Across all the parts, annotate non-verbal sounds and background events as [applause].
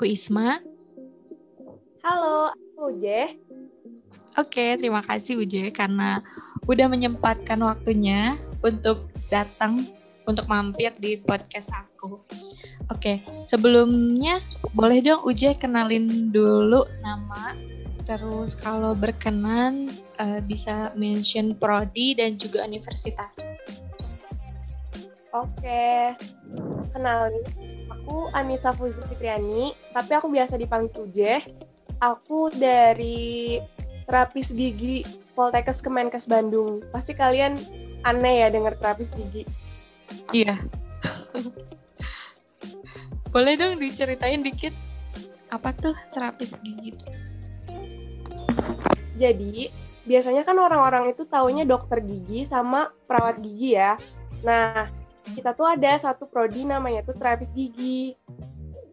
Aku Isma. Halo, aku Uje. Oke, terima kasih Uje karena udah menyempatkan waktunya untuk datang untuk mampir di podcast aku. Oke, sebelumnya boleh dong Uje kenalin dulu nama terus kalau berkenan uh, bisa mention prodi dan juga universitas. Oke, kenalin aku Anissa Fuzi Fitriani, tapi aku biasa dipanggil Uje. Aku dari terapis gigi Poltekkes Kemenkes Bandung. Pasti kalian aneh ya dengar terapis gigi. Iya. Boleh dong diceritain dikit apa tuh terapis gigi? Jadi, biasanya kan orang-orang itu taunya dokter gigi sama perawat gigi ya. Nah, kita tuh ada satu prodi namanya tuh terapis gigi.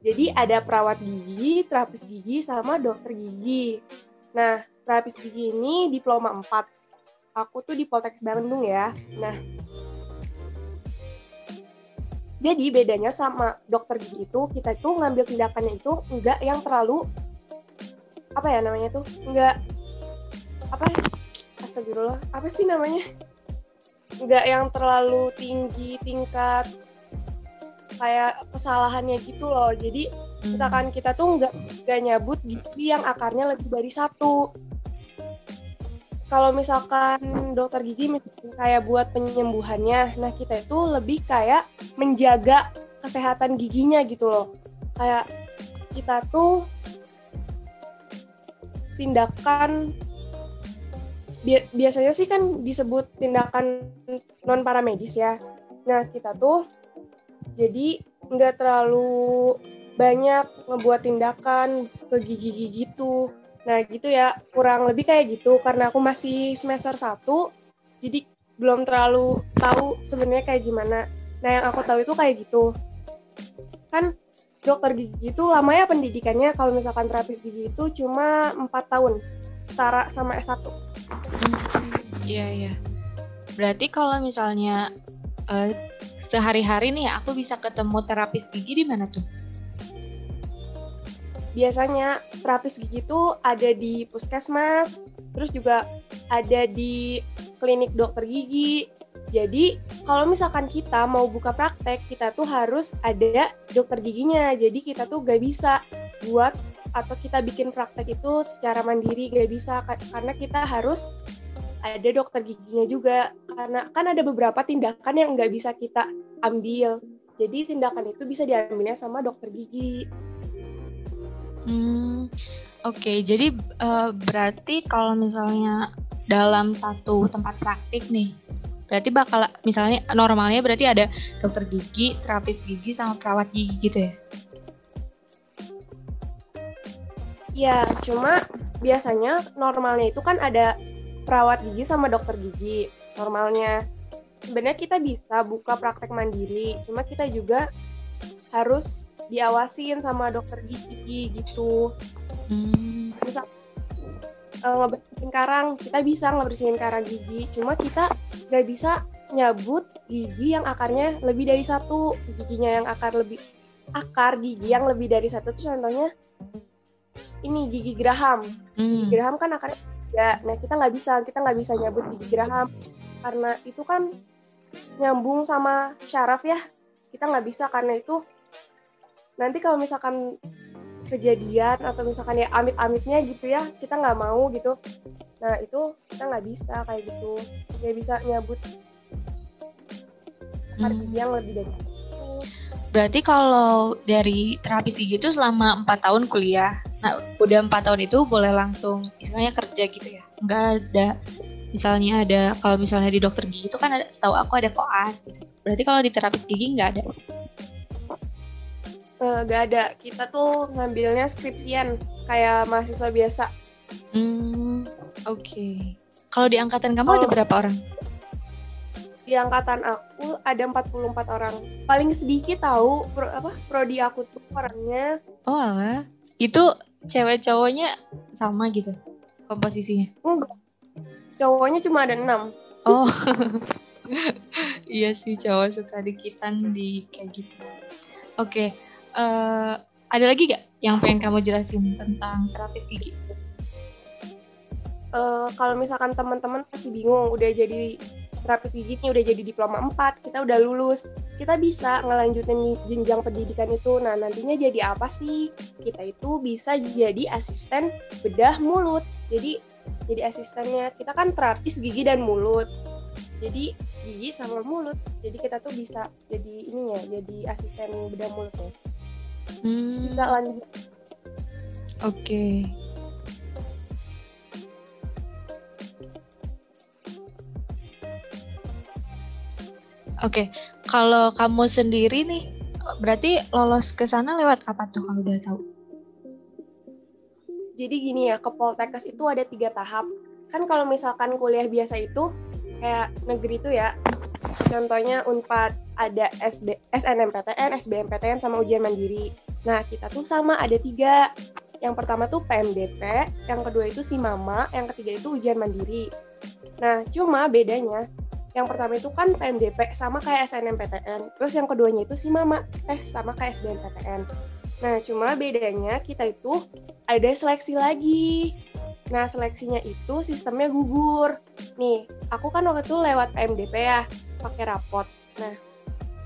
Jadi ada perawat gigi, terapis gigi, sama dokter gigi. Nah, terapis gigi ini diploma 4. Aku tuh di Poltekkes Bandung ya. Nah, jadi bedanya sama dokter gigi itu, kita itu ngambil tindakannya itu enggak yang terlalu apa ya namanya tuh? Enggak apa astagfirullah, apa sih namanya? Nggak yang terlalu tinggi tingkat kayak kesalahannya gitu loh. Jadi hmm. misalkan kita tuh nggak nggak nyabut gigi yang akarnya lebih dari satu. Kalau misalkan dokter gigi misalkan kayak buat penyembuhannya nah kita itu lebih kayak menjaga kesehatan giginya gitu loh. Kayak kita tuh tindakan biasanya sih kan disebut tindakan non paramedis ya. Nah kita tuh jadi nggak terlalu banyak ngebuat tindakan ke gigi-gigi gitu. Nah gitu ya kurang lebih kayak gitu karena aku masih semester 1 jadi belum terlalu tahu sebenarnya kayak gimana. Nah yang aku tahu itu kayak gitu. Kan dokter gigi itu lamanya pendidikannya kalau misalkan terapis gigi itu cuma empat tahun setara sama S1. Iya, iya. Berarti kalau misalnya uh, sehari-hari nih aku bisa ketemu terapis gigi di mana tuh? Biasanya terapis gigi itu ada di puskesmas, terus juga ada di klinik dokter gigi. Jadi kalau misalkan kita mau buka praktek, kita tuh harus ada dokter giginya. Jadi kita tuh gak bisa buat atau kita bikin praktek itu secara mandiri gak bisa karena kita harus ada dokter giginya juga karena kan ada beberapa tindakan yang nggak bisa kita ambil jadi tindakan itu bisa diambilnya sama dokter gigi. Hmm, oke. Okay. Jadi uh, berarti kalau misalnya dalam satu tempat praktik nih, berarti bakal misalnya normalnya berarti ada dokter gigi, terapis gigi, sama perawat gigi gitu ya? Ya, cuma biasanya normalnya itu kan ada perawat gigi sama dokter gigi normalnya. Sebenarnya kita bisa buka praktek mandiri, cuma kita juga harus diawasin sama dokter gigi gitu. Hmm. Misal uh, ngebersihin karang, kita bisa ngebersihin karang gigi, cuma kita nggak bisa nyabut gigi yang akarnya lebih dari satu, giginya yang akar lebih akar gigi yang lebih dari satu itu contohnya ini gigi geraham. Hmm. Gigi geraham kan akarnya ya. Nah kita nggak bisa kita nggak bisa nyabut gigi geraham karena itu kan nyambung sama syaraf ya. Kita nggak bisa karena itu nanti kalau misalkan kejadian atau misalkan ya amit-amitnya gitu ya kita nggak mau gitu nah itu kita nggak bisa kayak gitu nggak bisa nyabut hmm. yang lebih dari Berarti kalau dari terapis gigi itu selama empat tahun kuliah, nah udah empat tahun itu boleh langsung istilahnya kerja gitu ya? Enggak ada misalnya ada kalau misalnya di dokter gigi itu kan ada setahu aku ada koas gitu. Berarti kalau di terapis gigi nggak ada? Uh, ada. Kita tuh ngambilnya skripsian kayak mahasiswa biasa. Hmm, oke. Okay. Kalau di angkatan kamu oh. ada berapa orang? di angkatan aku ada 44 orang. Paling sedikit tahu pro, apa prodi aku tuh orangnya. Oh, alah. Itu cewek cowoknya sama gitu komposisinya? Enggak. Cowoknya cuma ada enam. Oh. [laughs] iya sih cowok suka dikitan di kayak gitu. Oke. Okay. Uh, eh, ada lagi gak yang pengen kamu jelasin tentang terapis gigi? Uh, kalau misalkan teman-teman masih bingung udah jadi terapis gigi ini udah jadi diploma 4, kita udah lulus, kita bisa ngelanjutin jenjang pendidikan itu. Nah, nantinya jadi apa sih? Kita itu bisa jadi asisten bedah mulut. Jadi jadi asistennya kita kan terapis gigi dan mulut. Jadi gigi sama mulut. Jadi kita tuh bisa jadi ininya, jadi asisten bedah mulutnya. Hmm. Bisa lanjut. Oke. Okay. Oke, okay. kalau kamu sendiri nih, berarti lolos ke sana lewat apa tuh kalau udah tahu? Jadi gini ya, ke Poltekkes itu ada tiga tahap. Kan kalau misalkan kuliah biasa itu kayak negeri itu ya, contohnya Unpad ada SD, SNMPTN, SBMPTN sama ujian mandiri. Nah kita tuh sama ada tiga. Yang pertama tuh PMDP, yang kedua itu SIMAMA, yang ketiga itu ujian mandiri. Nah cuma bedanya yang pertama itu kan PMDP sama kayak SNMPTN. Terus yang keduanya itu si Mama tes sama kayak SBMPTN. Nah, cuma bedanya kita itu ada seleksi lagi. Nah, seleksinya itu sistemnya gugur. Nih, aku kan waktu itu lewat PMDP ya, pakai rapot. Nah,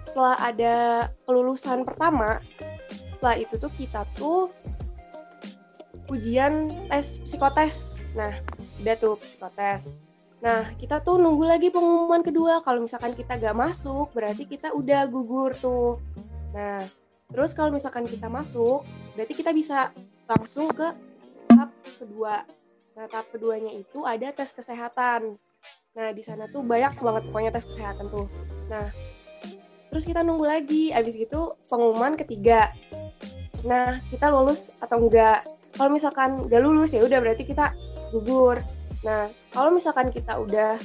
setelah ada kelulusan pertama, setelah itu tuh kita tuh ujian tes psikotes. Nah, udah tuh psikotes. Nah, kita tuh nunggu lagi pengumuman kedua. Kalau misalkan kita gak masuk, berarti kita udah gugur tuh. Nah, terus kalau misalkan kita masuk, berarti kita bisa langsung ke tahap kedua. Nah, tahap keduanya itu ada tes kesehatan. Nah, di sana tuh banyak banget pokoknya tes kesehatan tuh. Nah, terus kita nunggu lagi. Abis itu pengumuman ketiga. Nah, kita lulus atau enggak. Kalau misalkan gak lulus ya udah berarti kita gugur. Nah, kalau misalkan kita udah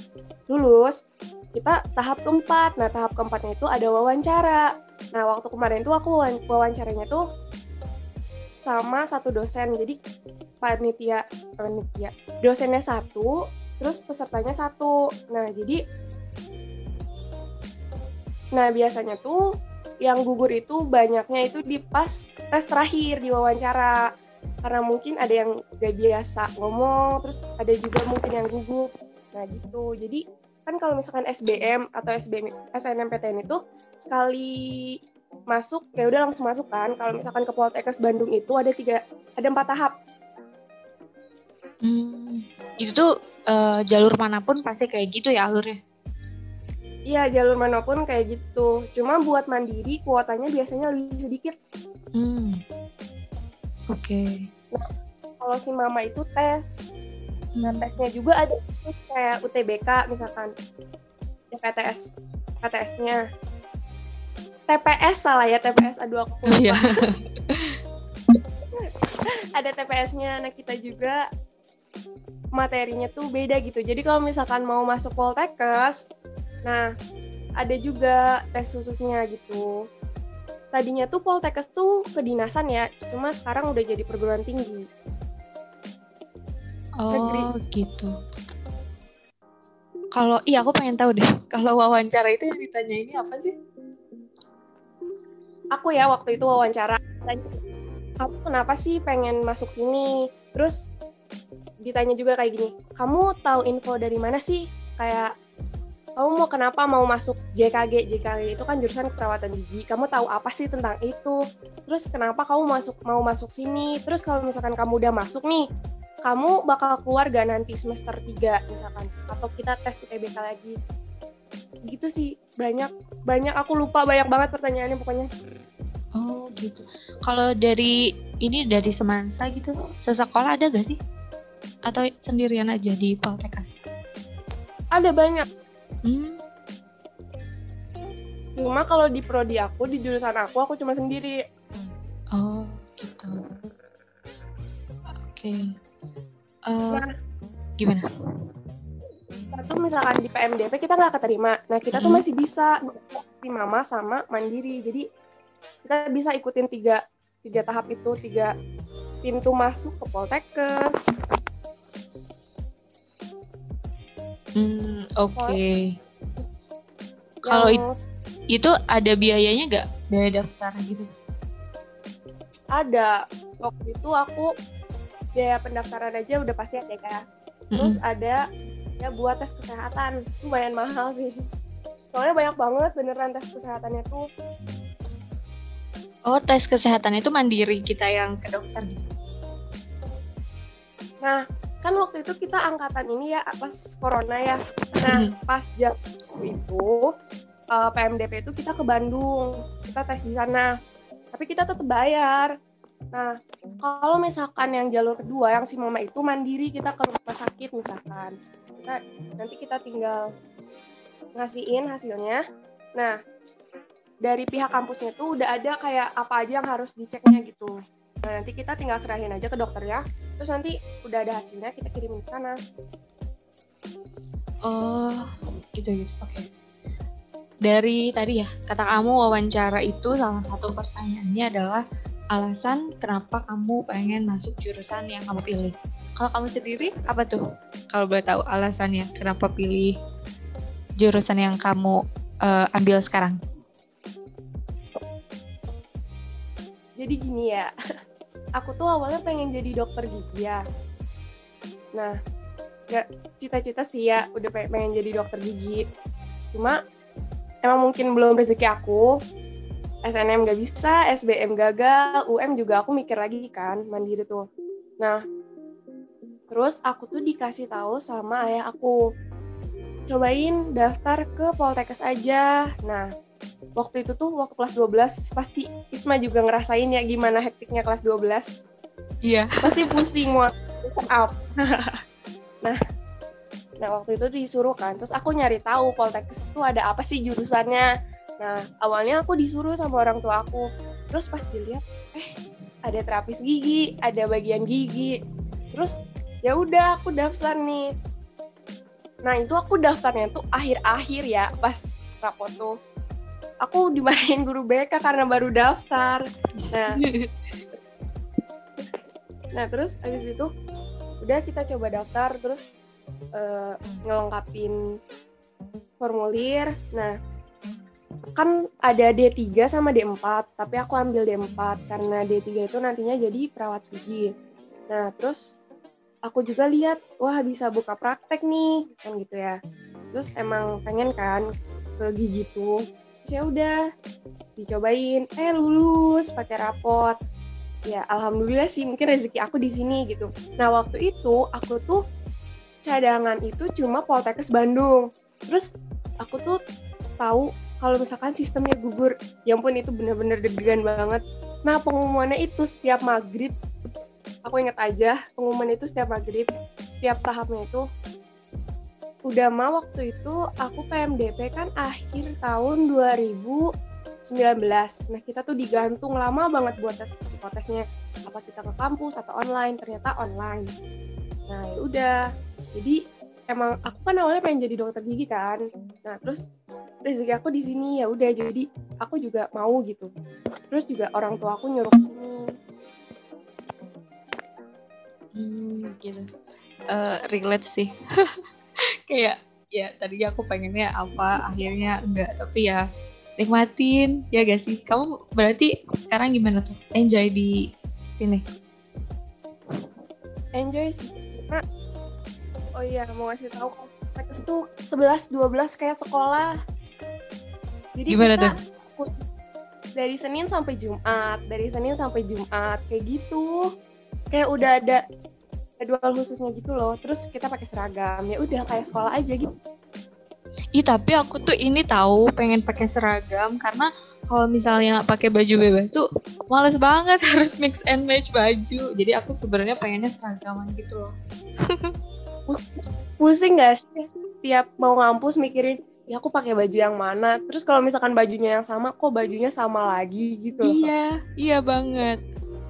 lulus, kita tahap keempat. Nah, tahap keempatnya itu ada wawancara. Nah, waktu kemarin tuh aku wawancaranya tuh sama satu dosen. Jadi panitia, panitia, dosennya satu, terus pesertanya satu. Nah, jadi Nah, biasanya tuh yang gugur itu banyaknya itu di pas tes terakhir di wawancara karena mungkin ada yang gak biasa ngomong terus ada juga mungkin yang gugup nah gitu jadi kan kalau misalkan SBM atau SBM SNMPTN itu sekali masuk ya udah langsung masuk kan kalau misalkan ke Poltekkes Bandung itu ada tiga ada empat tahap hmm, itu tuh uh, jalur mana pun pasti kayak gitu ya alurnya Iya jalur mana pun kayak gitu. Cuma buat mandiri kuotanya biasanya lebih sedikit. Hmm. Oke. Okay. Nah, kalau si mama itu tes, nah tesnya juga ada terus kayak UTBK misalkan, ya PTS, PTS-nya. TPS salah ya TPS aduh aku lupa. Iya. [laughs] ada TPS-nya, nah kita juga materinya tuh beda gitu. Jadi kalau misalkan mau masuk Poltekkes, nah ada juga tes khususnya gitu tadinya tuh Poltekkes tuh kedinasan ya, cuma sekarang udah jadi perguruan tinggi. Oh Negeri. gitu. Kalau iya aku pengen tahu deh, [laughs] kalau wawancara itu yang ditanya ini apa sih? Aku ya waktu itu wawancara, kamu kenapa sih pengen masuk sini? Terus ditanya juga kayak gini, kamu tahu info dari mana sih? Kayak kamu mau kenapa mau masuk JKG JKG itu kan jurusan keperawatan gigi. Kamu tahu apa sih tentang itu? Terus kenapa kamu masuk mau masuk sini? Terus kalau misalkan kamu udah masuk nih kamu bakal keluar gak nanti semester 3 misalkan? Atau kita tes UTBK lagi? Gitu sih. Banyak banyak. Aku lupa banyak banget pertanyaannya pokoknya. Oh gitu. Kalau dari ini dari semansa gitu sesekolah ada gak sih? Atau sendirian aja di Poltekkes ada banyak Hmm. Cuma kalau di prodi aku, di jurusan aku, aku cuma sendiri. Oh, gitu. Oke. Okay. Uh, nah, gimana? Satu misalkan di PMDP kita nggak keterima. Nah, kita tuh hmm. masih bisa di mama sama mandiri. Jadi kita bisa ikutin tiga tiga tahap itu, tiga pintu masuk ke Poltekkes. Hmm, oke. Okay. Kalau itu ada biayanya nggak biaya daftar gitu? Ada. Waktu itu aku biaya pendaftaran aja udah pasti ada ya. Terus Mm-mm. ada ya buat tes kesehatan. Lumayan mahal sih. Soalnya banyak banget beneran tes kesehatannya tuh. Oh, tes kesehatan itu mandiri kita yang ke dokter gitu. Nah, kan waktu itu kita angkatan ini ya pas corona ya. Nah, Mhm. pas jam itu eh, PMDP itu kita ke Bandung, kita tes di sana. Tapi kita tetap bayar. Nah, kalau misalkan yang jalur kedua yang si mama itu mandiri kita ke rumah sakit misalkan. Nah, nanti kita tinggal ngasihin hasilnya. Nah, dari pihak kampusnya tuh udah ada kayak apa aja yang harus diceknya gitu. Nah, nanti kita tinggal serahin aja ke dokternya. Terus nanti udah ada hasilnya kita kirimin ke sana. Oh, gitu-gitu. Oke. Dari tadi ya, kata kamu wawancara itu salah satu pertanyaannya adalah alasan kenapa kamu pengen masuk jurusan yang kamu pilih. Kalau kamu sendiri apa tuh? Kalau boleh tahu alasannya kenapa pilih jurusan yang kamu eh, ambil sekarang? Jadi gini ya, [laughs] aku tuh awalnya pengen jadi dokter gigi ya. Nah, ya cita-cita sih ya udah pe- pengen jadi dokter gigi. Cuma emang mungkin belum rezeki aku. SNM gak bisa, SBM gagal, UM juga aku mikir lagi kan, mandiri tuh. Nah, terus aku tuh dikasih tahu sama ayah aku, cobain daftar ke Poltekkes aja. Nah, waktu itu tuh waktu kelas 12 pasti Isma juga ngerasain ya gimana hektiknya kelas 12 Iya. pasti pusing mau [laughs] up nah nah waktu itu disuruh kan terus aku nyari tahu Poltekkes itu ada apa sih jurusannya. Nah awalnya aku disuruh sama orang tua aku. Terus pas dilihat eh ada terapis gigi ada bagian gigi. Terus ya udah aku daftar nih. Nah itu aku daftarnya tuh akhir-akhir ya pas rapot tuh aku dimarahin guru BK karena baru daftar nah Nah terus abis itu udah kita coba daftar terus eh, ngelengkapin formulir. Nah kan ada D3 sama D4, tapi aku ambil D4 karena D3 itu nantinya jadi perawat gigi. Nah terus aku juga lihat, wah bisa buka praktek nih, kan gitu ya. Terus emang pengen kan ke gigi tuh. Ya udah dicobain, eh lulus pakai rapot ya alhamdulillah sih mungkin rezeki aku di sini gitu. Nah waktu itu aku tuh cadangan itu cuma Poltekkes Bandung. Terus aku tuh tahu kalau misalkan sistemnya gugur, ya ampun itu bener-bener deg-degan banget. Nah pengumumannya itu setiap maghrib, aku inget aja pengumuman itu setiap maghrib, setiap tahapnya itu udah mah waktu itu aku PMDP kan akhir tahun 2019. Nah, kita tuh digantung lama banget buat tes psikotesnya. Apa kita ke kampus atau online? Ternyata online. Nah, ya udah. Jadi emang aku kan awalnya pengen jadi dokter gigi kan. Nah, terus rezeki aku di sini ya udah jadi aku juga mau gitu. Terus juga orang tua aku nyuruh sini. Hmm, gitu. Eh, relate sih. [laughs] Kayak ya tadi aku pengennya apa, akhirnya enggak. Tapi ya nikmatin, ya gak sih? Kamu berarti sekarang gimana tuh? Enjoy di sini. Enjoy sih. Karena, oh iya, mau ngasih tahu Poltekkes tuh 11 12 kayak sekolah. Jadi Gimana kita tuh? dari Senin sampai Jumat, dari Senin sampai Jumat kayak gitu. Kayak udah ada jadwal khususnya gitu loh. Terus kita pakai seragam. Ya udah kayak sekolah aja gitu. Ih tapi aku tuh ini tahu pengen pakai seragam karena kalau misalnya pakai baju bebas tuh males banget [laughs] harus mix and match baju. Jadi aku sebenarnya pengennya seragaman gitu loh. [laughs] Pusing gak sih? Tiap mau ngampus mikirin ya aku pakai baju yang mana. Terus kalau misalkan bajunya yang sama, kok bajunya sama lagi gitu loh. Iya, iya banget.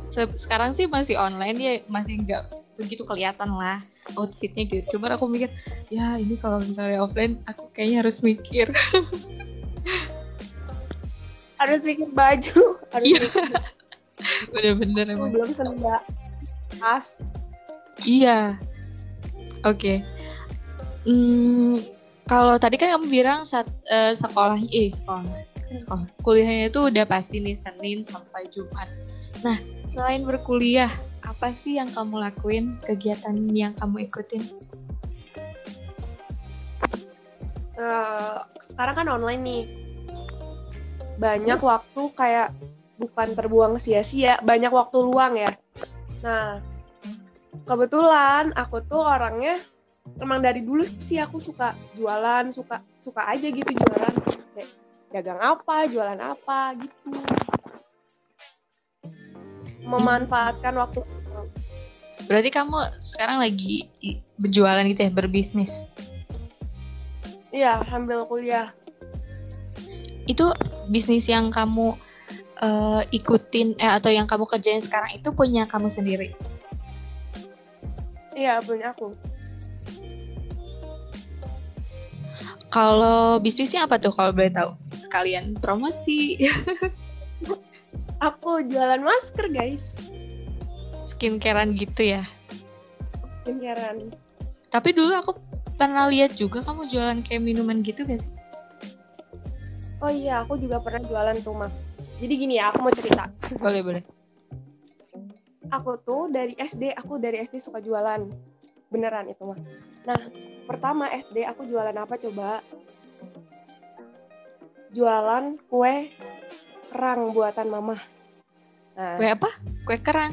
Se- Sekarang sih masih online ya, masih nggak begitu kelihatan lah outfitnya gitu. Cuma aku mikir, ya ini kalau misalnya offline, aku kayaknya harus mikir. [laughs] Harus bikin baju, harus Iya. [laughs] Bener-bener emang. belum senda tas. Iya. Oke. Hmm, kalau tadi kan kamu bilang saat eh, sekolah, eh sekolah Oh, kuliahnya itu udah pasti nih Senin sampai Jumat. Nah, selain berkuliah, apa sih yang kamu lakuin? Kegiatan yang kamu ikutin? Eh, sekarang kan online nih. Banyak waktu kayak bukan terbuang sia-sia, banyak waktu luang ya. Nah, kebetulan aku tuh orangnya emang dari dulu sih aku suka jualan, suka suka aja gitu jualan. Dagang apa, jualan apa gitu. Memanfaatkan waktu Berarti kamu sekarang lagi berjualan gitu ya, berbisnis. Iya, sambil kuliah. Itu bisnis yang kamu eh, ikutin eh, atau yang kamu kerjain sekarang itu punya kamu sendiri. Iya, punya aku. Kalau bisnisnya apa tuh kalau boleh tahu? Sekalian promosi [laughs] Aku jualan masker, guys. skincarean gitu ya. Skincare-an. Tapi dulu aku pernah lihat juga kamu jualan kayak minuman gitu gak sih? Oh iya, aku juga pernah jualan tuh, Mah. Jadi gini ya, aku mau cerita. [laughs] Boleh boleh. Aku tuh dari SD, aku dari SD suka jualan. Beneran itu, Mah. Nah, pertama SD aku jualan apa coba? Jualan kue kerang buatan mama. Nah, Kue apa? Kue kerang.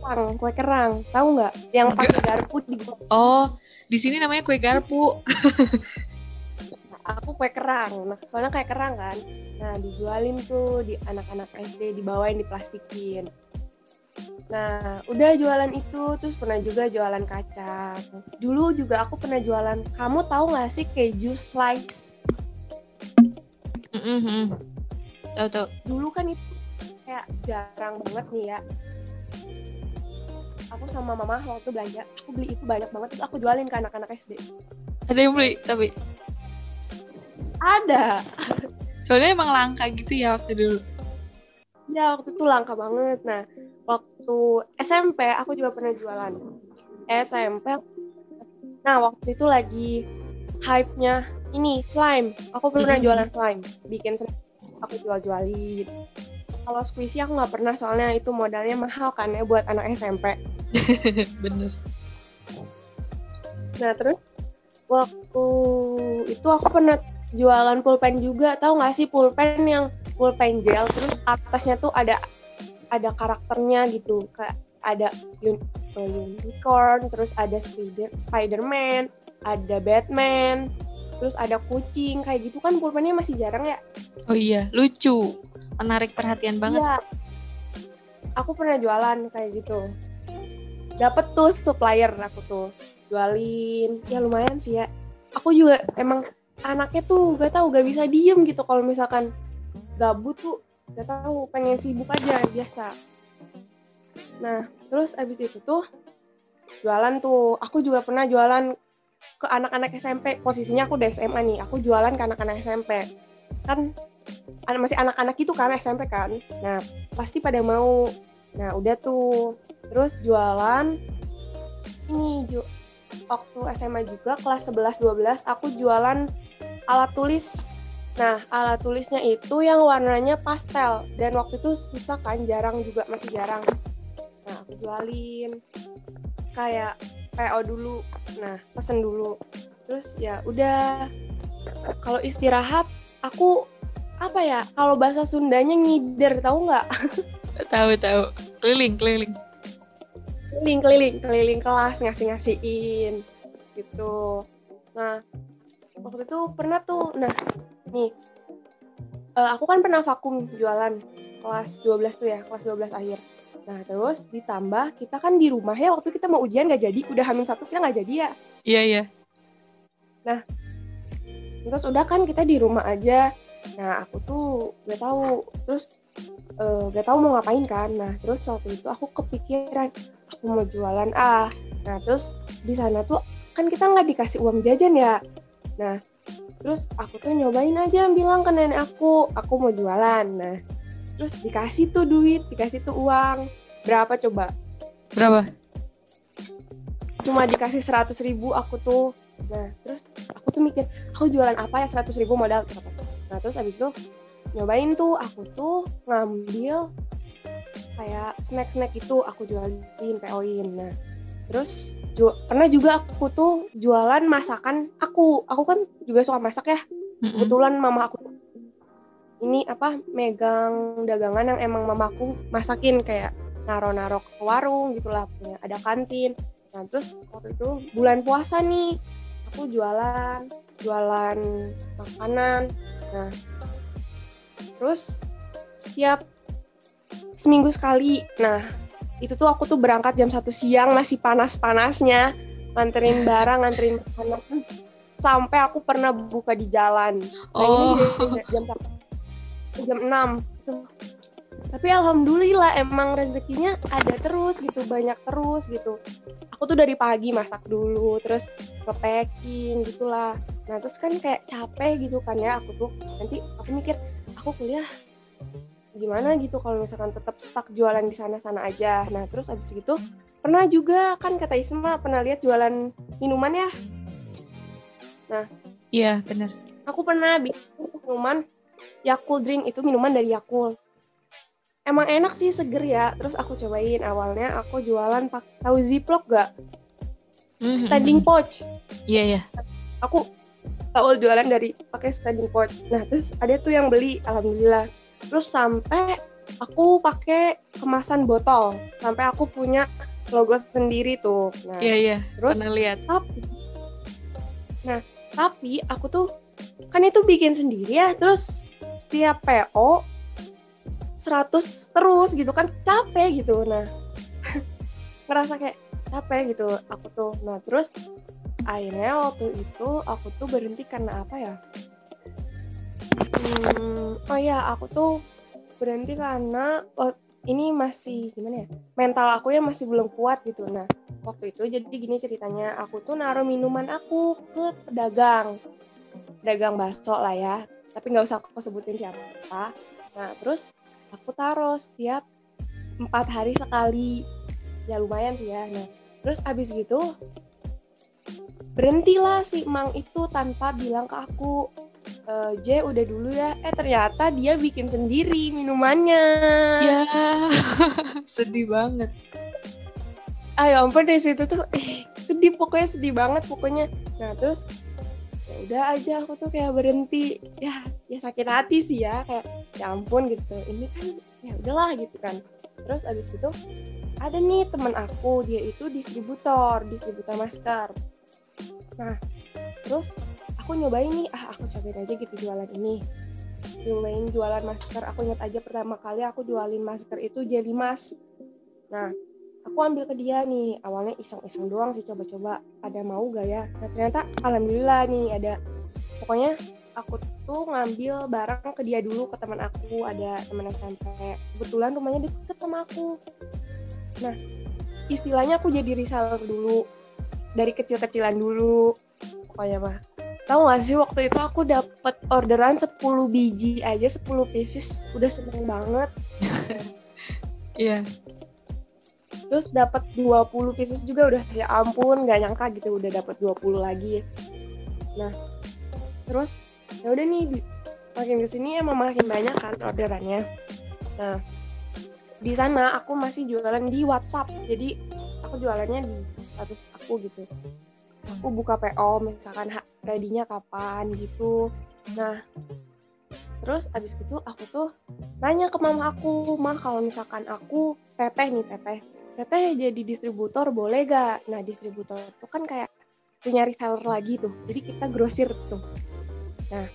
kerang, kue kerang. Tahu nggak? Yang pakai garpu di Oh, di sini namanya kue garpu. aku kue kerang. Nah, soalnya kayak kerang kan. Nah, dijualin tuh di anak-anak SD, dibawain diplastikin. Nah, udah jualan itu, terus pernah juga jualan kacang. Dulu juga aku pernah jualan. Kamu tahu nggak sih keju slice? Mm -mm. Tahu tahu. Dulu kan itu kayak jarang banget nih ya. Aku sama mama waktu belanja, aku beli itu banyak banget, terus aku jualin ke anak-anak SD. Ada yang beli tapi Ada. soalnya emang langka gitu ya waktu dulu. Ya, waktu itu langka banget. Nah, waktu SMP aku juga pernah jualan. SMP. Nah, waktu itu lagi hype-nya ini slime. Aku pernah Mhm. jualan slime. Bikin slime, aku jual-jualin. Kalau squishy aku nggak pernah soalnya itu modalnya mahal kan ya buat anak SMP. [laughs] Bener. Nah, terus waktu itu aku pernah jualan pulpen juga. Tahu nggak sih pulpen yang pulpen gel terus atasnya tuh ada ada karakternya gitu. Kayak ada un- unicorn, terus ada spider Spider-Man, ada Batman, terus ada kucing kayak gitu kan pulpennya masih jarang ya. Oh iya, lucu. Menarik perhatian banget. Iya. Aku pernah jualan kayak gitu. Dapet tuh supplier aku tuh jualin. Ya lumayan sih ya. Aku juga emang anaknya tuh gak tahu gak bisa diem gitu kalau misalkan gabut tuh gak tahu pengen sibuk aja biasa. Nah terus abis itu tuh jualan tuh. Aku juga pernah jualan ke anak-anak SMP. Posisinya aku udah SMA nih. Aku jualan ke anak-anak SMP. Kan an- masih anak-anak itu kan SMP kan. Nah, pasti pada mau. Nah, udah tuh. Terus jualan ini ju waktu SMA juga kelas 11 12 aku jualan alat tulis. Nah, alat tulisnya itu yang warnanya pastel dan waktu itu susah kan, jarang juga masih jarang. Nah, aku jualin kayak PO dulu. Nah, pesen dulu. Terus ya udah kalau istirahat aku apa ya kalau bahasa Sundanya ngider tahu nggak [laughs] Tahu tahu. Keliling keliling. keliling keliling keliling kelas ngasih ngasihin gitu nah waktu itu pernah tuh nah nih eh, aku kan pernah vakum jualan kelas 12 tuh ya kelas 12 akhir nah terus ditambah kita kan di rumah ya waktu kita mau ujian nggak jadi udah hamil satu kita nggak jadi ya? Iya iya. terus udah kan kita di rumah aja. Nah aku tuh gak tahu terus eh, gak tahu mau ngapain kan. Nah terus waktu itu aku kepikiran aku mau jualan ah nah terus di sana tuh kan kita nggak dikasih uang jajan ya. Nah terus aku tuh nyobain aja bilang ke nenek aku aku mau jualan. Nah terus dikasih tuh duit dikasih tuh uang berapa coba Berapa? cuma dikasih seratus ribu aku tuh nah terus aku tuh mikir aku jualan apa ya seratus ribu modal nah terus abis itu nyobain tuh aku tuh ngambil kayak snack-snack itu aku jualin PO-in. Nah, terus ju pernah juga aku tuh jualan masakan aku. Aku kan juga suka masak ya. Kebetulan mama aku ini apa megang dagangan yang emang mamaku masakin kayak naro-naro ke warung gitulah punya ada kantin. Nah terus waktu itu bulan puasa nih aku jualan jualan makanan. Nah terus setiap seminggu sekali. Nah itu tuh aku tuh berangkat jam satu siang masih panas-panasnya nganterin barang nganterin makanan. Sampai aku pernah buka di jalan. Nah oh. ini jam jam 6 tuh tapi alhamdulillah emang rezekinya ada terus gitu. Banyak terus gitu. Aku tuh dari pagi masak dulu terus nge-packing gitulah. Nah terus kan kayak capek gitu kan ya. Aku tuh nanti aku mikir aku kuliah gimana gitu kalau misalkan tetap stuck jualan di sana-sana aja. Nah terus abis gitu pernah juga kan kata Isma pernah lihat jualan minuman ya? Nah iya benar aku pernah bikin minuman Yakult drink itu minuman dari Yakult. Emang enak sih seger ya. Terus aku cobain awalnya aku jualan pak tahu ziplock gak? Mm-hmm. standing pouch. Iya yeah, iya. Yeah. aku awal jualan dari pakai standing pouch. Nah terus ada tuh yang beli alhamdulillah. Terus sampai aku pakai kemasan botol. Sampai aku punya logo sendiri tuh. Nah iya yeah, iya. yeah. terus Pernah lihat. tapi nah tapi aku tuh kan itu bikin sendiri ya terus setiap PO 100 terus gitu kan capek gitu. Nah [laughs] ngerasa kayak capek gitu aku tuh. Nah terus akhirnya waktu itu aku tuh berhenti karena apa ya? Hmm, oh ya aku tuh berhenti karena oh, ini masih gimana ya? Mental aku yang masih belum kuat gitu. Nah waktu itu jadi gini ceritanya aku tuh naruh minuman aku ke pedagang. Pedagang bakso lah ya tapi nggak usah aku sebutin siapa. Nah terus aku taruh setiap empat hari sekali. Ya lumayan sih ya. Nah terus abis gitu berhentilah si Mang itu tanpa bilang ke aku e, J udah dulu ya. Eh ternyata dia bikin sendiri minumannya. Ya. [laughs] Sedih banget. Ayo ampun dari situ tuh eh, sedih. Pokoknya sedih banget pokoknya. Nah terus udah aja aku tuh kayak berhenti. Ya ya sakit hati sih ya kayak ya ampun gitu. Ini kan ya udahlah gitu kan. Terus abis itu ada nih teman aku dia itu distributor distributor masker. Nah terus aku nyobain nih ah aku cobain aja gitu jualan ini. Nyobain jualan masker aku ingat aja pertama kali aku jualin masker itu jadi mas. Nah aku ambil ke dia nih. Awalnya iseng-iseng doang sih coba-coba. Ada mau gak ya? Nah ternyata alhamdulillah nih ada. Pokoknya aku tuh ngambil barang ke dia dulu ke teman aku. Ada teman SMP kebetulan rumahnya deket sama aku. Nah istilahnya aku jadi reseller dulu. Dari kecil-kecilan dulu. Pokoknya mah. Tahu gak sih waktu itu aku dapet orderan 10 biji aja 10 pieces. Udah seneng banget. Iya. yeah terus dapat 20 pieces juga udah ya ampun nggak nyangka gitu udah dapat 20 lagi. Nah terus ya udah nih makin ke sini emang makin banyak kan orderannya. Nah di sana aku masih jualan di WhatsApp jadi aku jualannya di status aku gitu. Aku buka PO misalkan ready-nya kapan gitu. Nah terus abis itu aku tuh nanya ke mama aku mah kalau misalkan aku teteh nih teteh teteh jadi distributor boleh gak? Nah distributor itu kan kayak punya reseller lagi tuh, jadi kita grosir tuh. Nah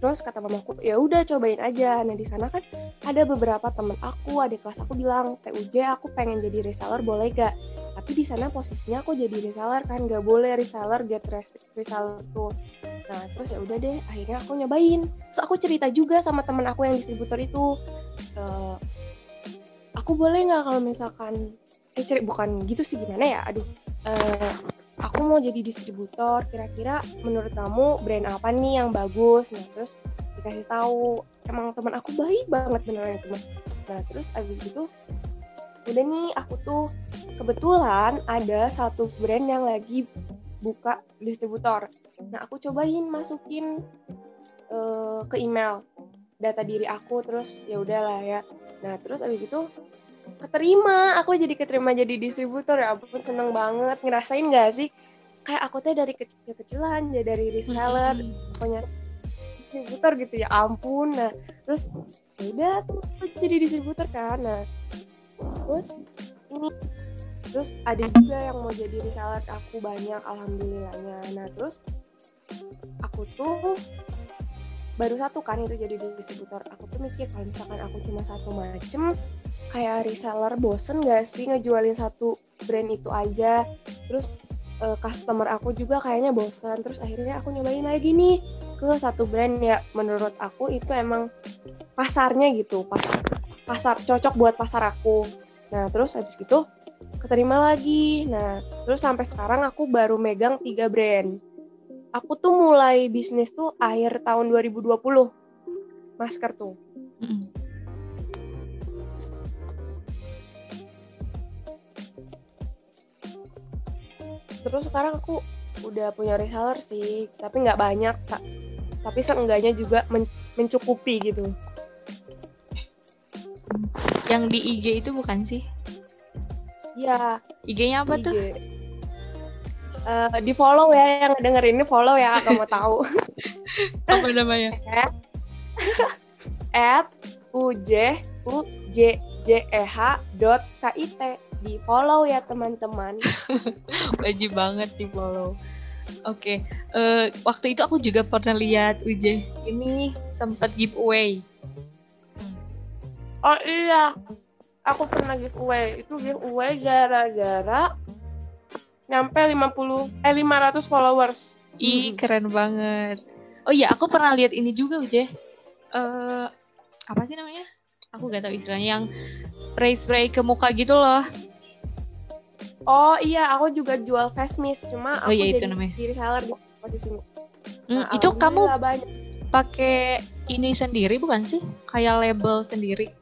terus kata mamaku ya udah cobain aja. Nah di sana kan ada beberapa temen aku, ada kelas aku bilang TUJ aku pengen jadi reseller boleh gak? Tapi di sana posisinya aku jadi reseller kan gak boleh reseller get reseller tuh. Nah terus ya udah deh, akhirnya aku nyobain. Terus aku cerita juga sama temen aku yang distributor itu. Uh, aku boleh nggak kalau misalkan eh cari bukan gitu sih gimana ya? Aduh uh, aku mau jadi distributor kira-kira menurut kamu brand apa nih yang bagus? Nah terus dikasih tahu. Emang teman aku baik banget beneran itu nah terus abis itu udah nih aku tuh kebetulan ada satu brand yang lagi buka distributor. Nah aku cobain masukin uh, ke email data diri aku terus ya udahlah ya. Nah terus abis itu keterima. Aku jadi keterima jadi distributor. Ya ampun seneng banget. Ngerasain gak sih? Kayak aku tuh dari kecil-kecilan ya dari reseller pokoknya distributor gitu. Ya ampun. Nah terus ya udah tuh jadi distributor kan. Nah terus ini terus ada juga yang mau jadi reseller aku banyak alhamdulillahnya. Nah terus aku tuh baru satu kan itu jadi distributor. Aku tuh mikir kalau misalkan aku cuma satu macem kayak reseller bosen gak sih ngejualin satu brand itu aja? Terus uh, customer aku juga kayaknya bosen. Terus akhirnya aku nyobain lagi nih ke satu brand ya. Menurut aku itu emang pasarnya gitu. Pasar pasar cocok buat pasar aku. Nah terus habis itu keterima lagi. Nah terus sampai sekarang aku baru megang tiga brand. Aku tuh mulai bisnis tuh akhir tahun 2020 masker tuh. Terus sekarang aku udah punya reseller sih, tapi nggak banyak, tak. tapi seenggaknya juga men mencukupi gitu. Yang di IG itu bukan sih? Iya. IG-nya apa IG. tuh? uh, di follow ya yang dengerin ini follow ya kalau mau tahu [laughs] apa namanya [laughs] at uj u j j e h dot kit di follow ya teman-teman [laughs] wajib banget di follow oke okay. uh, eh, waktu itu aku juga pernah lihat uj ini sempat giveaway oh iya aku pernah giveaway itu giveaway gara-gara nyampe 50 eh 500 followers. Ih, hmm. keren banget. Oh iya, aku pernah lihat ini juga, Uje. Eh uh, apa sih namanya? Aku gak tahu istilahnya yang spray-spray ke muka gitu loh. Oh iya, aku juga jual face mist, cuma oh, aku iya, jadi itu namanya. diri seller di posisinya. Hmm, nah, itu kamu pakai ini sendiri bukan sih? Kayak label sendiri?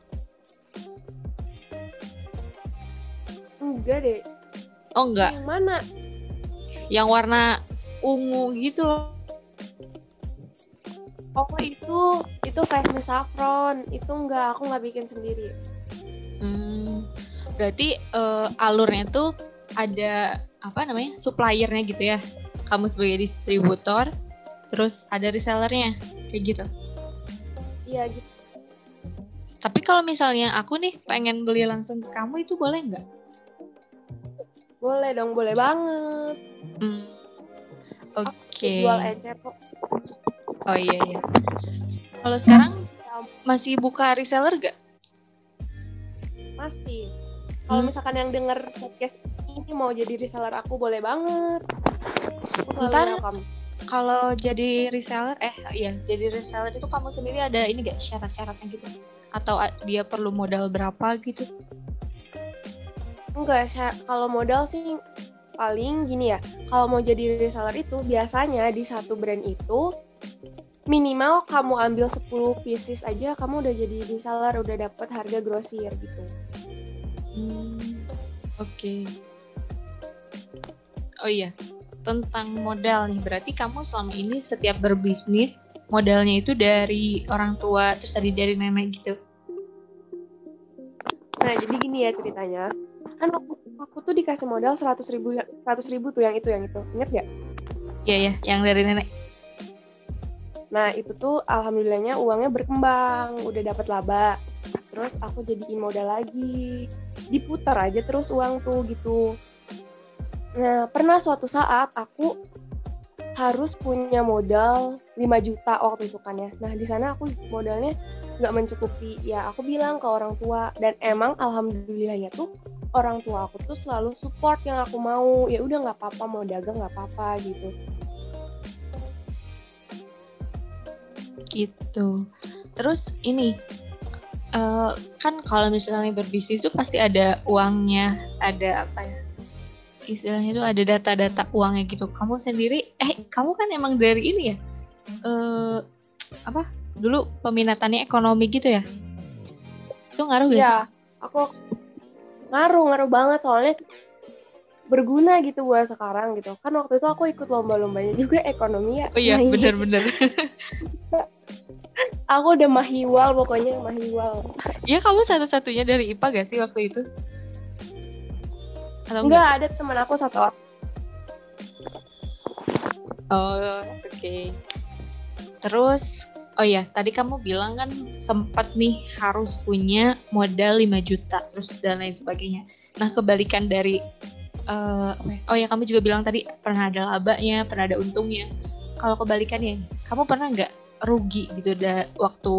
Enggak deh, Oh enggak. Yang mana? Yang warna ungu gitu loh. Oh itu itu face mist saffron. Itu enggak, aku nggak bikin sendiri. Hmm, berarti uh, alurnya tuh ada apa namanya suppliernya gitu ya. Kamu sebagai distributor, terus ada resellernya, kayak gitu. Iya gitu. Tapi kalau misalnya aku nih pengen beli langsung ke kamu itu boleh nggak? Boleh dong, boleh banget. Hmm. Oke. Okay. Jual encer kok. Oh iya iya. Kalau sekarang masih buka reseller gak? Masih. Kalau hmm. misalkan yang denger podcast ini mau jadi reseller aku boleh banget. Aku Ntar, kalau jadi reseller, eh iya jadi reseller itu kamu sendiri ada ini gak syarat-syaratnya gitu? Atau dia perlu modal berapa gitu? Enggak, kalau modal sih paling gini ya. Kalau mau jadi reseller itu biasanya di satu brand itu minimal kamu ambil 10 pieces aja kamu udah jadi reseller, udah dapet harga grosir gitu. Hmm, oke. Okay. Oh iya, tentang modal nih. Berarti kamu selama ini setiap berbisnis modalnya itu dari orang tua terus tadi dari nenek gitu. Nah, jadi gini ya ceritanya kan aku, aku tuh dikasih modal seratus ribu seratus ribu tuh yang itu yang itu inget gak? Iya ya yang dari nenek. Nah itu tuh alhamdulillahnya uangnya berkembang, udah dapat laba. Terus aku jadiin modal lagi, diputar aja terus uang tuh gitu. Nah pernah suatu saat aku harus punya modal 5 juta waktu itu kan ya. Nah di sana aku modalnya nggak mencukupi. Ya aku bilang ke orang tua dan emang alhamdulillahnya tuh orang tua aku tuh selalu support yang aku mau ya udah nggak apa-apa mau dagang nggak apa-apa gitu gitu terus ini uh, kan kalau misalnya berbisnis itu pasti ada uangnya ada apa ya? Istilahnya itu ada data-data uangnya gitu. Kamu sendiri eh kamu kan emang dari ini ya? Uh, apa? Dulu peminatannya ekonomi gitu ya? Itu ngaruh gak? Iya, aku ngaruh ngaruh banget. Soalnya berguna gitu buat sekarang gitu kan waktu itu aku ikut lomba-lombanya juga ekonomi ya oh iya bener-bener [laughs] Aku udah mahiwal pokoknya mahiwal. Iya kamu satu-satunya dari IPA gak sih waktu itu? Atau enggak? enggak ada teman aku satu orang. Oh oke. Okay. Terus oh ya tadi kamu bilang kan sempat nih harus punya modal 5 juta terus dan lain sebagainya. Nah kebalikan dari uh, oh ya kamu juga bilang tadi pernah ada labanya, pernah ada untungnya. Kalau kebalikannya, kamu pernah nggak rugi gitu da waktu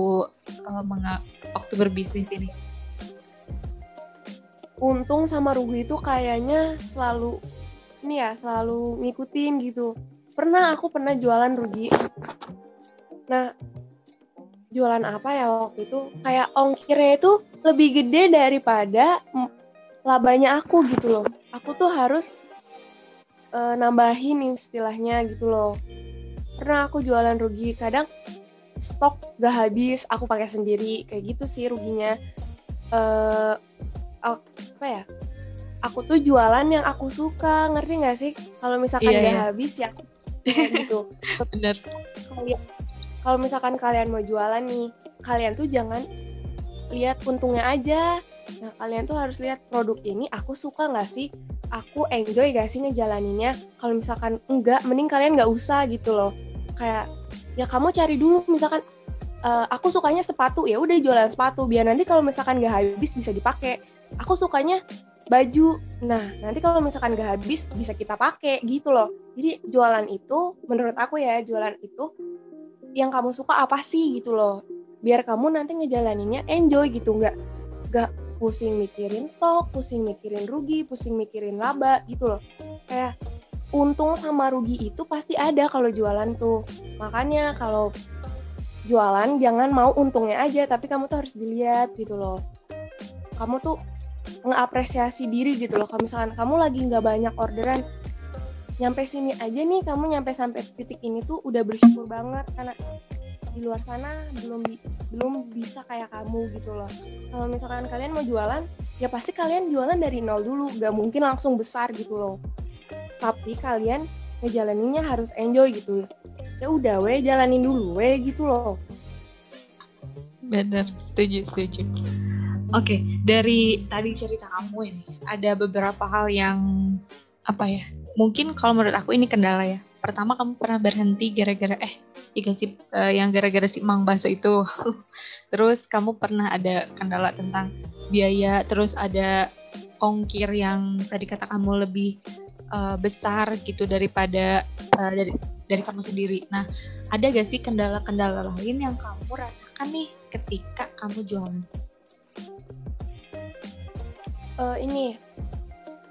uh, menga waktu berbisnis ini? Untung sama rugi itu kayaknya selalu ini ya selalu ngikutin gitu. Pernah aku pernah jualan rugi. Nah jualan apa ya waktu itu kayak ongkirnya itu lebih gede daripada labanya aku gitu loh. Aku tuh harus uh, nambahin istilahnya gitu loh. Pernah aku jualan rugi kadang stok gak habis aku pakai sendiri kayak gitu sih ruginya. Uh, apa ya? Aku tuh jualan yang aku suka ngerti nggak sih? Kalau misalkan yeah, gak yeah. habis ya [laughs] gitu. Bener. Kalian kalau misalkan kalian mau jualan nih kalian tuh jangan lihat untungnya aja nah kalian tuh harus lihat produk ini aku suka nggak sih? Aku enjoy gak sih ngejalaninnya? Kalau misalkan enggak mending kalian nggak usah gitu loh. Kayak ya kamu cari dulu misalkan uh, aku sukanya sepatu ya udah jualan sepatu biar nanti kalau misalkan gak habis bisa dipakai. Aku sukanya baju. Nah nanti kalau misalkan gak habis bisa kita pakai gitu loh. Jadi jualan itu menurut aku ya jualan itu yang kamu suka apa sih gitu loh. Biar kamu nanti ngejalaninnya enjoy gitu nggak nggak pusing mikirin stok pusing mikirin rugi pusing mikirin laba gitu loh kayak untung sama rugi itu pasti ada kalau jualan tuh. Makanya kalau jualan jangan mau untungnya aja, tapi kamu tuh harus dilihat gitu loh. Kamu tuh ngeapresiasi diri gitu loh. Kalau misalkan kamu lagi nggak banyak orderan, nyampe sini aja nih, kamu nyampe sampai titik ini tuh udah bersyukur banget karena di luar sana belum belum bisa kayak kamu gitu loh. Kalau misalkan kalian mau jualan, ya pasti kalian jualan dari nol dulu, gak mungkin langsung besar gitu loh. Tapi kalian ngejalaninnya harus enjoy gitu. Ya udah we jalanin dulu we gitu loh. Bener setuju setuju. Oke dari tadi cerita kamu ini ada beberapa hal yang apa ya mungkin kalau menurut aku ini kendala ya pertama kamu pernah berhenti gara-gara eh dikasih uh, yang gara-gara si mang baso itu [laughs] terus kamu pernah ada kendala tentang biaya terus ada ongkir yang tadi kata kamu lebih uh, besar gitu daripada uh, dari dari kamu sendiri. Nah, ada gak sih kendala-kendala lain yang kamu rasakan nih ketika kamu jualan? Uh, ini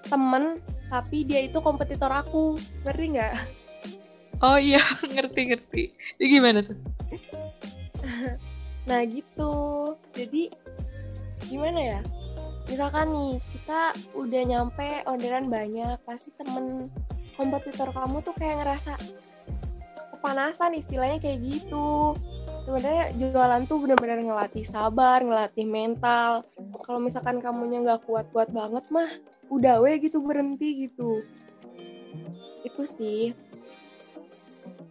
temen tapi dia itu kompetitor aku, ngerti nggak? Oh iya, [laughs] ngerti ngerti. Jadi gimana tuh? nah gitu. Jadi gimana ya? misalkan nih kita udah nyampe orderan banyak pasti temen kompetitor kamu tuh kayak ngerasa kepanasan istilahnya kayak gitu sebenarnya jualan tuh benar-benar ngelatih sabar ngelatih mental. Kalau misalkan kamunya nggak kuat-kuat banget mah udah we gitu berhenti gitu. Itu sih.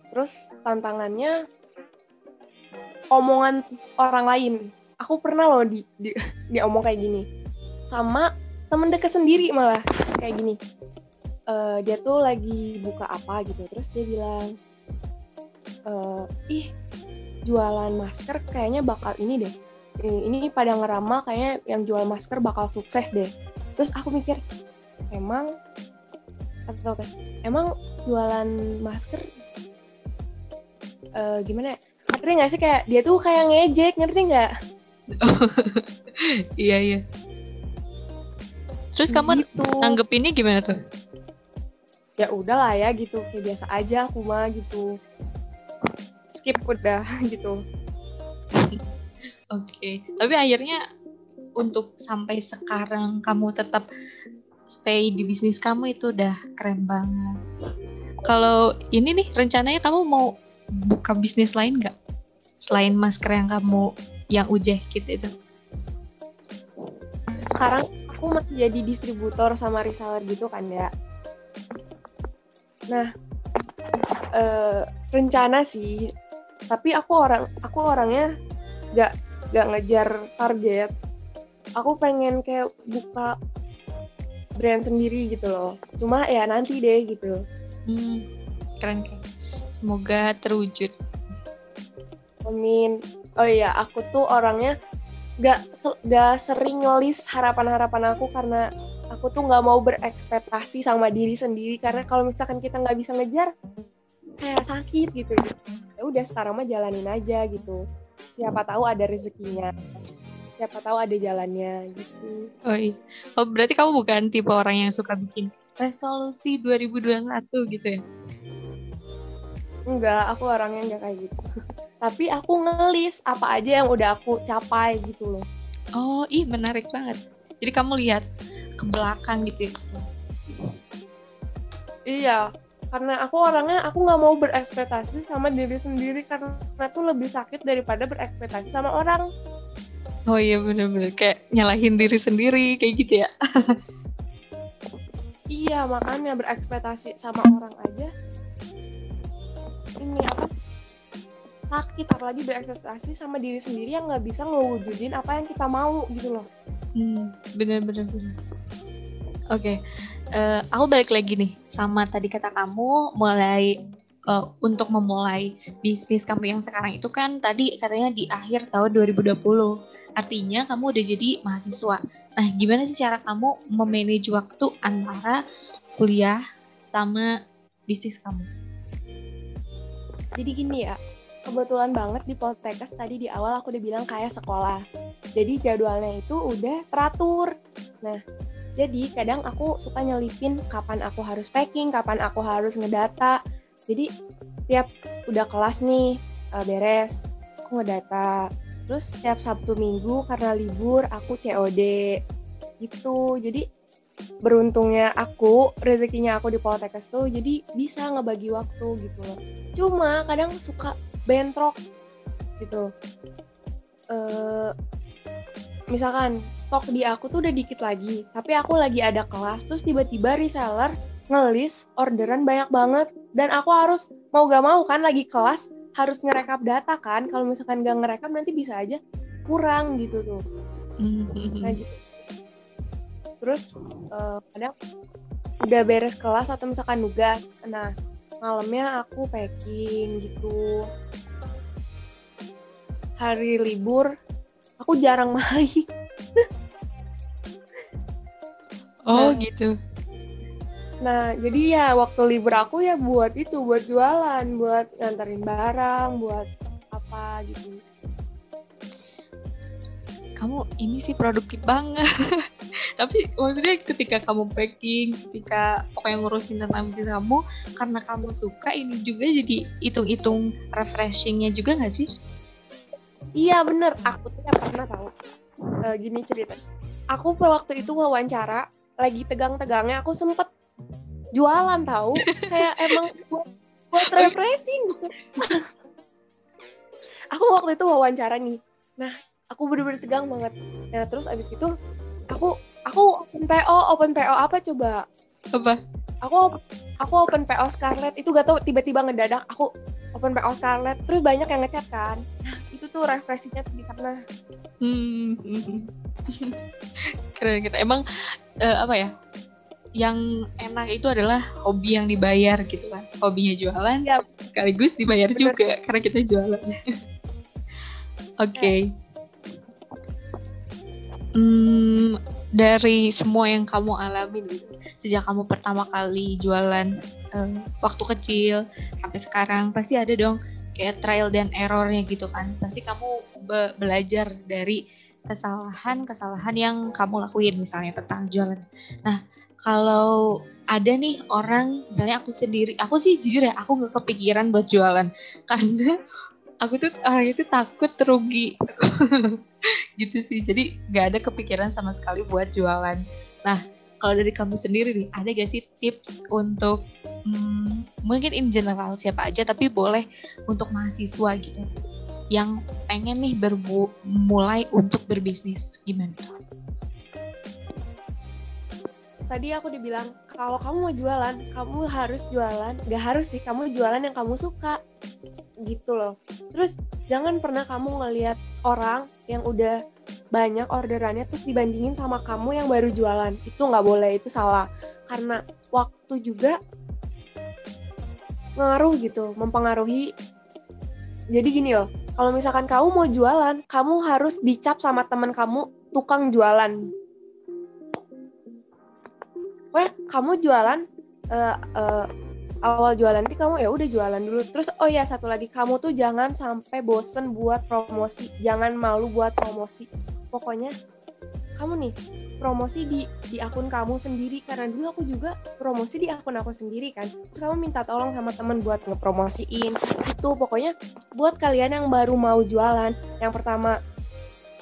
Terus tantangannya omongan orang lain. Aku pernah loh di, di, di omong kayak gini. Sama temen deket sendiri malah kayak gini. Uh, dia tuh lagi buka apa gitu. Terus dia bilang uh, ih jualan masker kayaknya bakal ini deh ini pada ngeramal kayaknya yang jual masker bakal sukses deh terus aku mikir emang atau emang jualan masker uh, gimana ya? ngerti nggak sih kayak dia tuh kayak ngejek ngerti nggak [laughs] iya iya Terus kamu gitu. ini gimana tuh? Ya udahlah ya gitu, kayak biasa aja aku mah gitu. Skip udah [laughs] gitu. Oke, okay. tapi akhirnya untuk sampai sekarang kamu tetap stay di bisnis kamu itu udah keren banget. Kalau ini nih rencananya kamu mau buka bisnis lain nggak? Selain masker yang kamu yang ujeh gitu itu. Sekarang aku masih jadi distributor sama reseller gitu kan ya nah e, rencana sih tapi aku orang aku orangnya gak gak ngejar target. Aku pengen kayak buka brand sendiri gitu loh. Cuma ya nanti deh gitu. Hmm, keren keren. Semoga terwujud. Amin. Oh iya aku tuh orangnya gak gak sering ngelis harapan-harapan aku karena aku tuh nggak mau berekspektasi sama diri sendiri. Karena kalau misalkan kita nggak bisa ngejar kayak sakit gitu. Ya udah sekarang mah jalanin aja gitu. Siapa tahu ada rezekinya. Siapa tahu ada jalannya gitu. Oh iya. Oh berarti kamu bukan tipe orang yang suka bikin resolusi 2021 gitu ya? Enggak aku orangnya enggak kayak gitu. [laughs] Tapi aku ngelis apa aja yang udah aku capai gitu loh. Oh ih menarik banget. Jadi kamu lihat ke belakang gitu ya? Iya karena aku orangnya aku nggak mau berekspektasi sama diri sendiri karena tuh lebih sakit daripada berekspektasi sama orang Oh iya bener-bener kayak nyalahin diri sendiri kayak gitu ya. [laughs] iya makanya berekspektasi sama orang aja ini apa sakit apalagi berekspektasi sama diri sendiri yang nggak bisa ngewujudin apa yang kita mau gitu loh. Hmm, bener-bener. Oke, okay. uh, eh, aku balik lagi nih sama tadi kata kamu mulai uh, untuk memulai bisnis kamu yang sekarang itu kan tadi katanya di akhir tahun 2020 Artinya kamu udah jadi mahasiswa. Nah, gimana sih cara kamu memanage waktu antara kuliah sama bisnis kamu? Jadi gini ya, kebetulan banget di Poltekkes tadi di awal aku udah bilang kayak sekolah. Jadi jadwalnya itu udah teratur. Nah, jadi kadang aku suka nyelipin kapan aku harus packing, kapan aku harus ngedata. Jadi setiap udah kelas nih uh, beres, aku ngedata. Terus setiap Sabtu Minggu karena libur aku COD gitu. Jadi beruntungnya aku rezekinya aku di Poltekkes tuh jadi bisa ngebagi waktu gitu loh. Cuma kadang suka bentrok gitu. Uh, misalkan stok di aku tuh udah dikit lagi tapi aku lagi ada kelas terus tiba-tiba reseller ngelis orderan banyak banget dan aku harus mau gak mau kan lagi kelas harus ngerekap data kan kalau misalkan gak ngerekap nanti bisa aja kurang gitu tuh. Mm-hmm. nah gitu. Terus uh, kadang udah beres kelas atau misalkan nugas nah malamnya aku packing gitu. Hari libur aku jarang main [laughs] oh nah, gitu Nah, jadi ya waktu libur aku ya buat itu, buat jualan, buat nganterin barang, buat apa gitu. Kamu ini sih produktif banget. [laughs] Tapi maksudnya ketika kamu packing, ketika pokoknya ngurusin tentang bisnis kamu, karena kamu suka ini juga jadi hitung-hitung refreshingnya juga nggak sih? Iya bener, aku tuh pernah tahu. Uh, gini cerita. Aku waktu itu wawancara, lagi tegang-tegangnya aku sempet jualan tahu [laughs] kayak emang buat, buat refreshing gitu. [laughs] Aku waktu itu wawancara nih. Nah aku bener-bener tegang banget. Nah terus abis itu aku aku open PO open PO apa coba? Apa? Aku aku open PO Scarlett itu gak tau tiba-tiba ngedadak aku open PO Scarlett terus banyak yang ngechat kan. Nah, itu tuh refreshingnya tuh di sana hmm. [laughs] keren kita emang uh, apa ya yang enak itu adalah hobi yang dibayar gitu kan hobinya jualan ya. sekaligus dibayar Bener. juga karena kita jualan [laughs] oke okay. hmm, dari semua yang kamu alami gitu sejak kamu pertama kali jualan uh, waktu kecil sampai sekarang pasti ada dong kayak trial dan errornya gitu kan. Pasti kamu be belajar dari kesalahan-kesalahan yang kamu lakuin misalnya tentang jualan. Nah, kalau ada nih orang misalnya aku sendiri aku sih jujur ya aku nggak kepikiran buat jualan. [laughs] Karena aku tuh orang itu takut terugi [laughs] gitu sih jadi nggak ada kepikiran sama sekali buat jualan. Nah kalau dari kamu sendiri nih ada gak sih tips untuk hmm, mungkin in general siapa aja tapi boleh untuk mahasiswa gitu yang pengen nih bermulai untuk berbisnis gimana? tadi aku dibilang kalau kamu mau jualan kamu harus jualan gak harus sih kamu jualan yang kamu suka gitu loh terus jangan pernah kamu ngelihat orang yang udah banyak orderannya terus dibandingin sama kamu yang baru jualan. Itu nggak boleh itu salah. Karena waktu juga ngaruh gitu mempengaruhi. Jadi gini loh kalau misalkan kamu mau jualan kamu harus dicap sama teman kamu tukang jualan. Wah, kamu jualan uh, uh, awal jualan nanti kamu ya udah jualan dulu. Terus oh ya satu lagi kamu tuh jangan sampai bosen buat promosi. Jangan malu buat promosi pokoknya kamu nih promosi di di akun kamu sendiri. Karena dulu aku juga promosi di akun aku sendiri kan. Terus kamu minta tolong sama temen buat ngepromosiin itu. Pokoknya buat kalian yang baru mau jualan yang pertama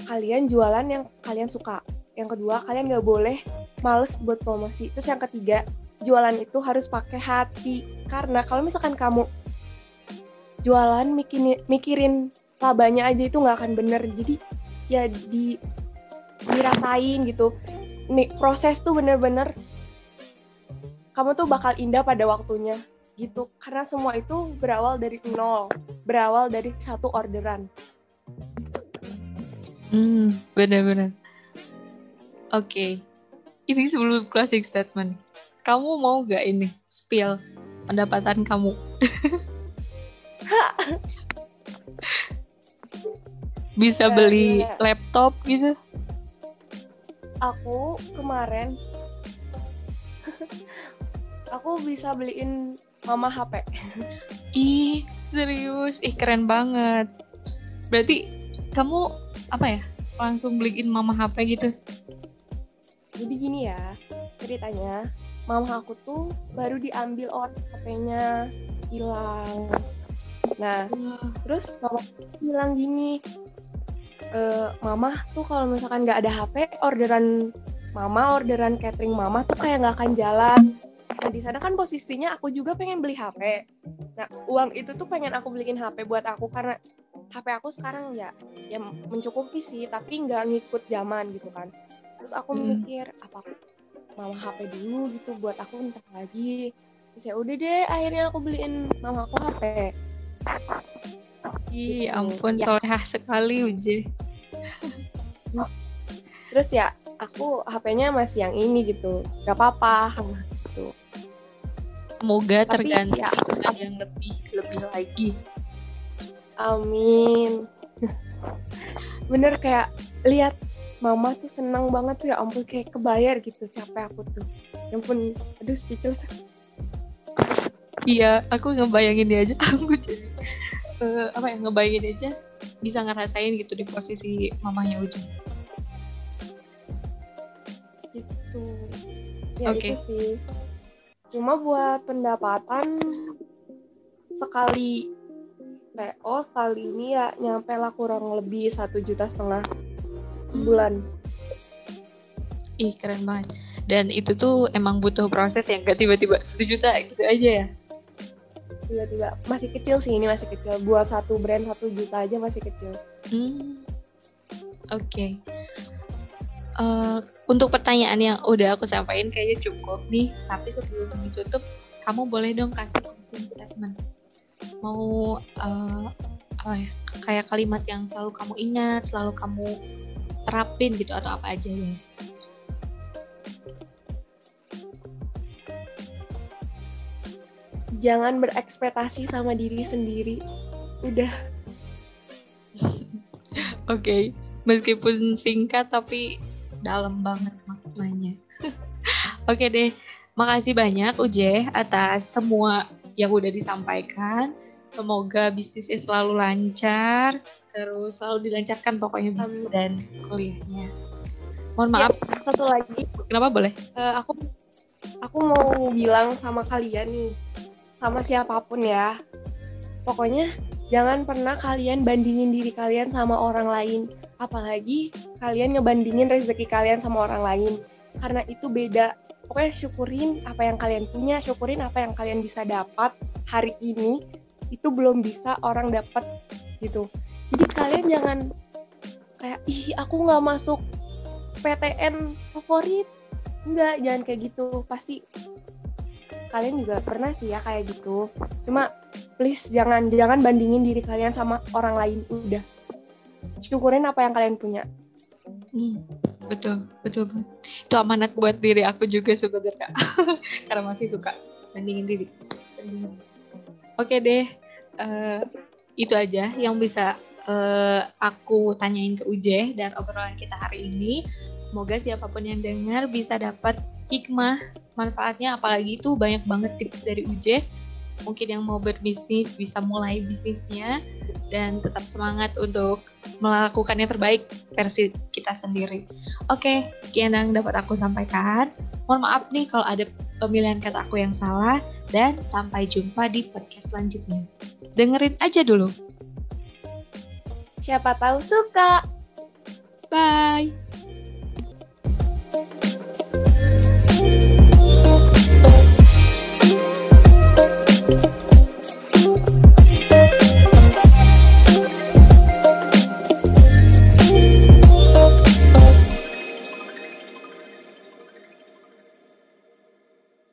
kalian jualan yang kalian suka. Yang kedua kalian nggak boleh males buat promosi. Terus yang ketiga jualan itu harus pakai hati. Karena kalau misalkan kamu jualan mikirin mikirin labanya aja itu nggak akan bener. Jadi ya di dirasain gitu. Nih proses tuh bener-bener kamu tuh bakal indah pada waktunya gitu. Karena semua itu berawal dari nol berawal dari satu orderan. Hmm bener-bener. Oke okay. ini sebelum closing statement. Kamu mau gak ini spill pendapatan kamu [laughs] bisa beli ya. laptop gitu aku kemarin [laughs] aku bisa beliin mama HP. Ih, serius. Ih, keren banget. Berarti kamu apa ya? Langsung beliin mama HP gitu? Jadi gini ya, ceritanya. Mama aku tuh baru diambil orang HP-nya hilang. Nah, uh. terus mama bilang gini, uh, mama tuh kalau misalkan nggak ada HP orderan mama orderan catering mama tuh kayak nggak akan jalan. Nah di sana kan posisinya aku juga pengen beli HP nah uang itu tuh pengen aku beliin HP buat aku karena HP aku sekarang ya ya mencukupi sih tapi nggak ngikut zaman gitu kan. Terus aku hmm. mikir apa aku mama HP dulu gitu buat aku entah lagi? Terus ya udah deh akhirnya aku beliin mama aku HP Ih, gitu. ampun, ya. solehah sekali Uje. terus ya aku HP-nya masih yang ini gitu gak apa-apa gitu semoga terganti ya, yang lebih lebih lagi amin bener kayak lihat mama tuh senang banget tuh ya ampun kayak kebayar gitu capek aku tuh yang pun aduh speechless iya aku ngebayangin dia aja [laughs] aku jadi uh, apa ya ngebayangin aja bisa ngerasain gitu di posisi mamanya Ujung gitu. Ya okay. itu sih. Cuma buat pendapatan sekali PO sekali ini ya nyampe lah kurang lebih satu juta setengah sebulan. Ih keren banget. Dan itu tuh emang butuh proses yang gak tiba-tiba satu juta gitu aja ya tiba-tiba masih kecil sih ini masih kecil. Buat satu brand satu juta aja masih kecil. Hmm. oke. Okay. uh, eh, untuk pertanyaan yang udah aku sampaikan kayaknya cukup nih. Tapi sebelum ditutup kamu boleh dong kasih statement. Mau uh, apa ya kayak kalimat yang selalu kamu ingat selalu kamu terapin gitu atau apa aja ya jangan berekspektasi sama diri sendiri. Udah. [laughs] Oke okay. meskipun singkat tapi dalam banget maknanya. [laughs] Oke okay deh makasih banyak Uje atas semua yang udah disampaikan. Semoga bisnisnya selalu lancar terus selalu dilancarkan pokoknya bisnis dan kuliahnya. Mohon maaf. Ya, satu lagi. Kenapa boleh? Uh, aku aku mau bilang sama kalian nih sama siapa pun ya. Pokoknya jangan pernah kalian bandingin diri kalian sama orang lain. Apalagi kalian ngebandingin rezeki kalian sama orang lain. Karena itu beda. Pokoknya syukurin apa yang kalian punya, syukurin apa yang kalian bisa dapat hari ini. Itu belum bisa orang dapat gitu. Jadi kalian jangan kayak, ih aku nggak masuk PTN favorit. Enggak, jangan kayak gitu. Pasti kalian juga pernah sih ya kayak gitu cuma please jangan jangan bandingin diri kalian sama orang lain udah syukurin apa yang kalian punya. Hmm, betul, betul, betul. Itu amanat buat diri aku juga sebenarnya. [laughs] Karena masih suka bandingin diri. Oke deh, uh, itu aja yang bisa uh, aku tanyain ke Uje dan obrolan kita hari ini. Semoga siapa pun yang dengar bisa dapat hikmah manfaatnya apalagi itu banyak banget tips dari Uje mungkin yang mau berbisnis bisa mulai bisnisnya dan tetap semangat untuk melakukan yang terbaik versi kita sendiri. Oke, sekian yang dapat aku sampaikan. Mohon maaf nih kalau ada pemilihan kata aku yang salah dan sampai jumpa di podcast selanjutnya. Dengerin aja dulu. Siapa tahu suka. Bye.